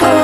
don't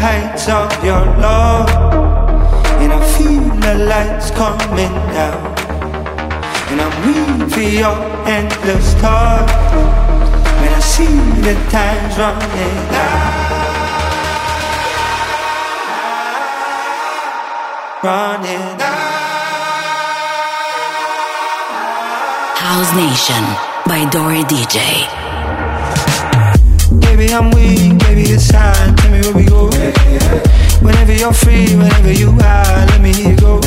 heights of your love. And I feel the lights coming down. And I'm weak for your endless talk. When I see the time's running out. Running out. House Nation by Dori DJ. Maybe I'm weak, maybe it's time. Tell me where we go. Whenever you're free, whenever you are, let me hear you go.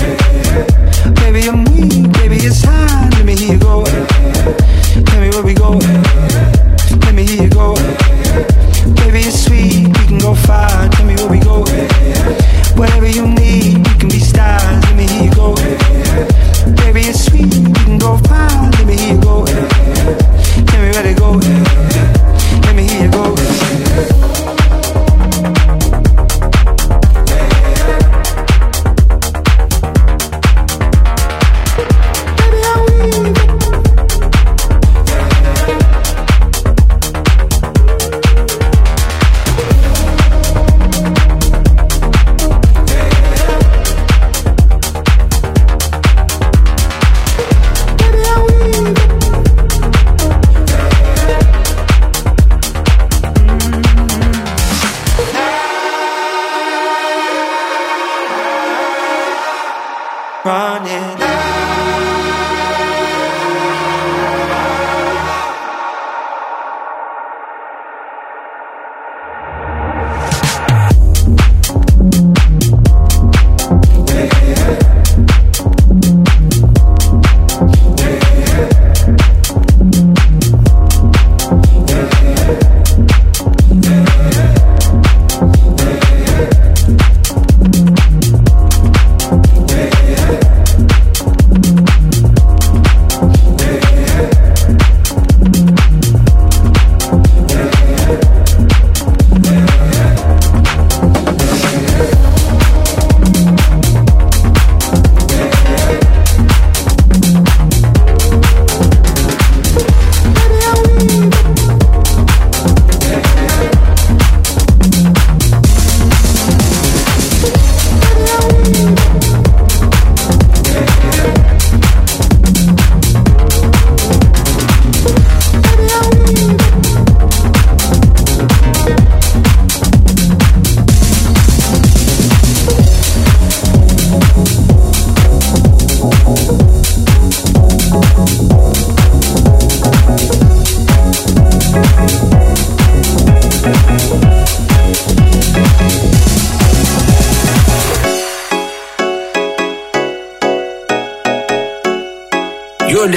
Maybe I'm weak, maybe it's time. Let me hear you go. Tell me where we go.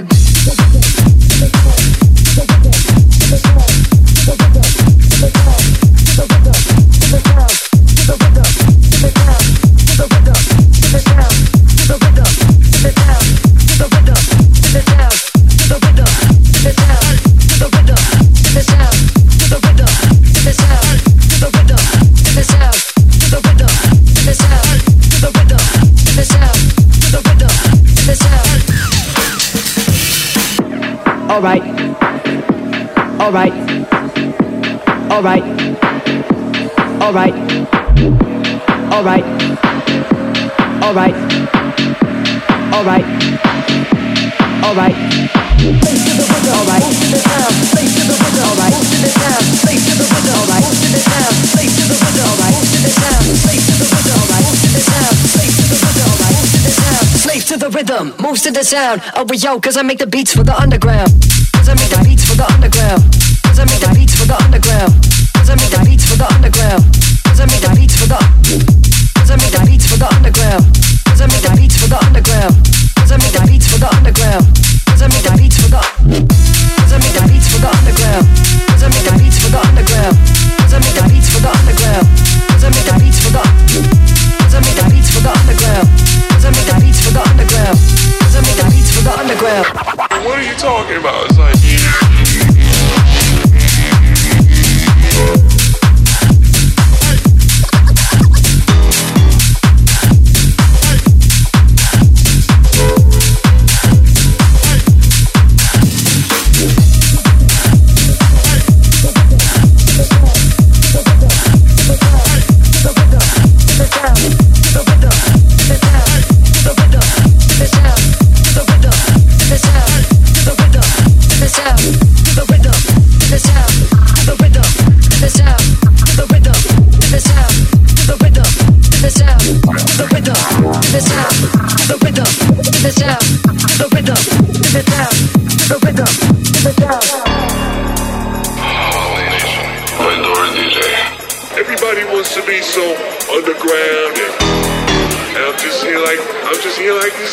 head. Face to the window, alright. face to the window, alright. face to the window, face to the sound, face to the window. the rhythm, moves to the sound. Oh, we yo, cause I make the beats for the underground. Cause I make the beats for the underground. Cause I make the beats for the underground. Cause I make the beats for the underground. Cause I make the beats for the. Cause I make the beats for the underground. down.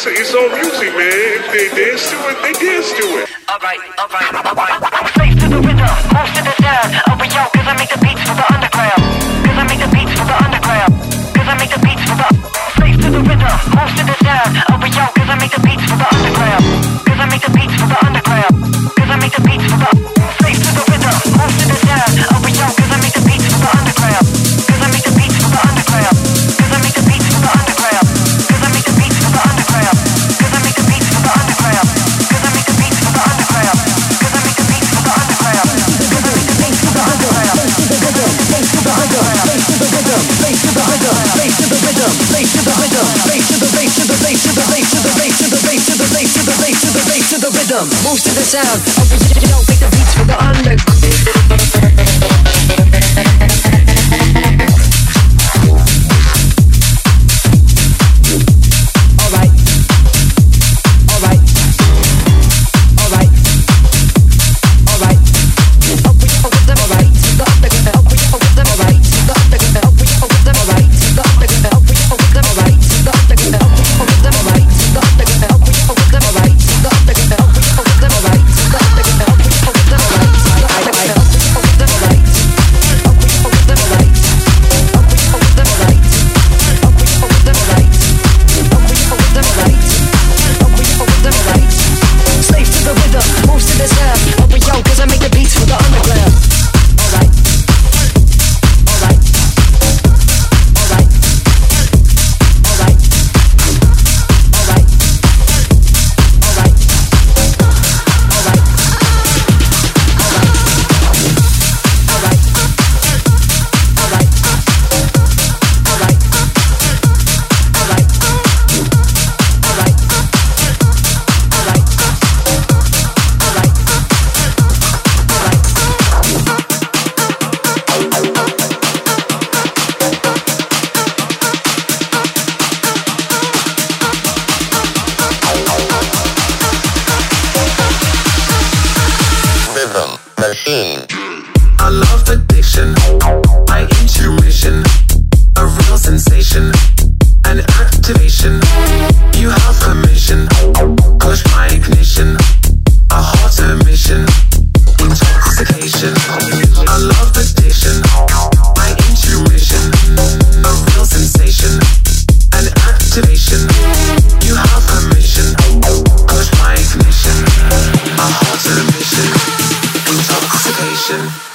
it's, it's on music, man. If they dance to it, they dance to it. All right, all right, all right. Face to the window, most to the time. Oh, the sound Oh, you don't make the beats for the underground. session.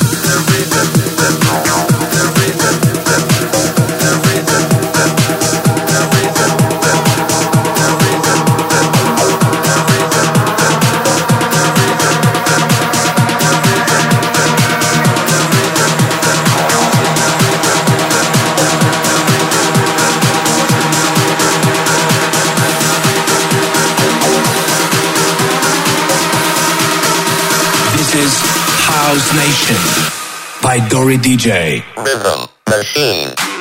is House Nation by Dori DJ. Rhythm machine.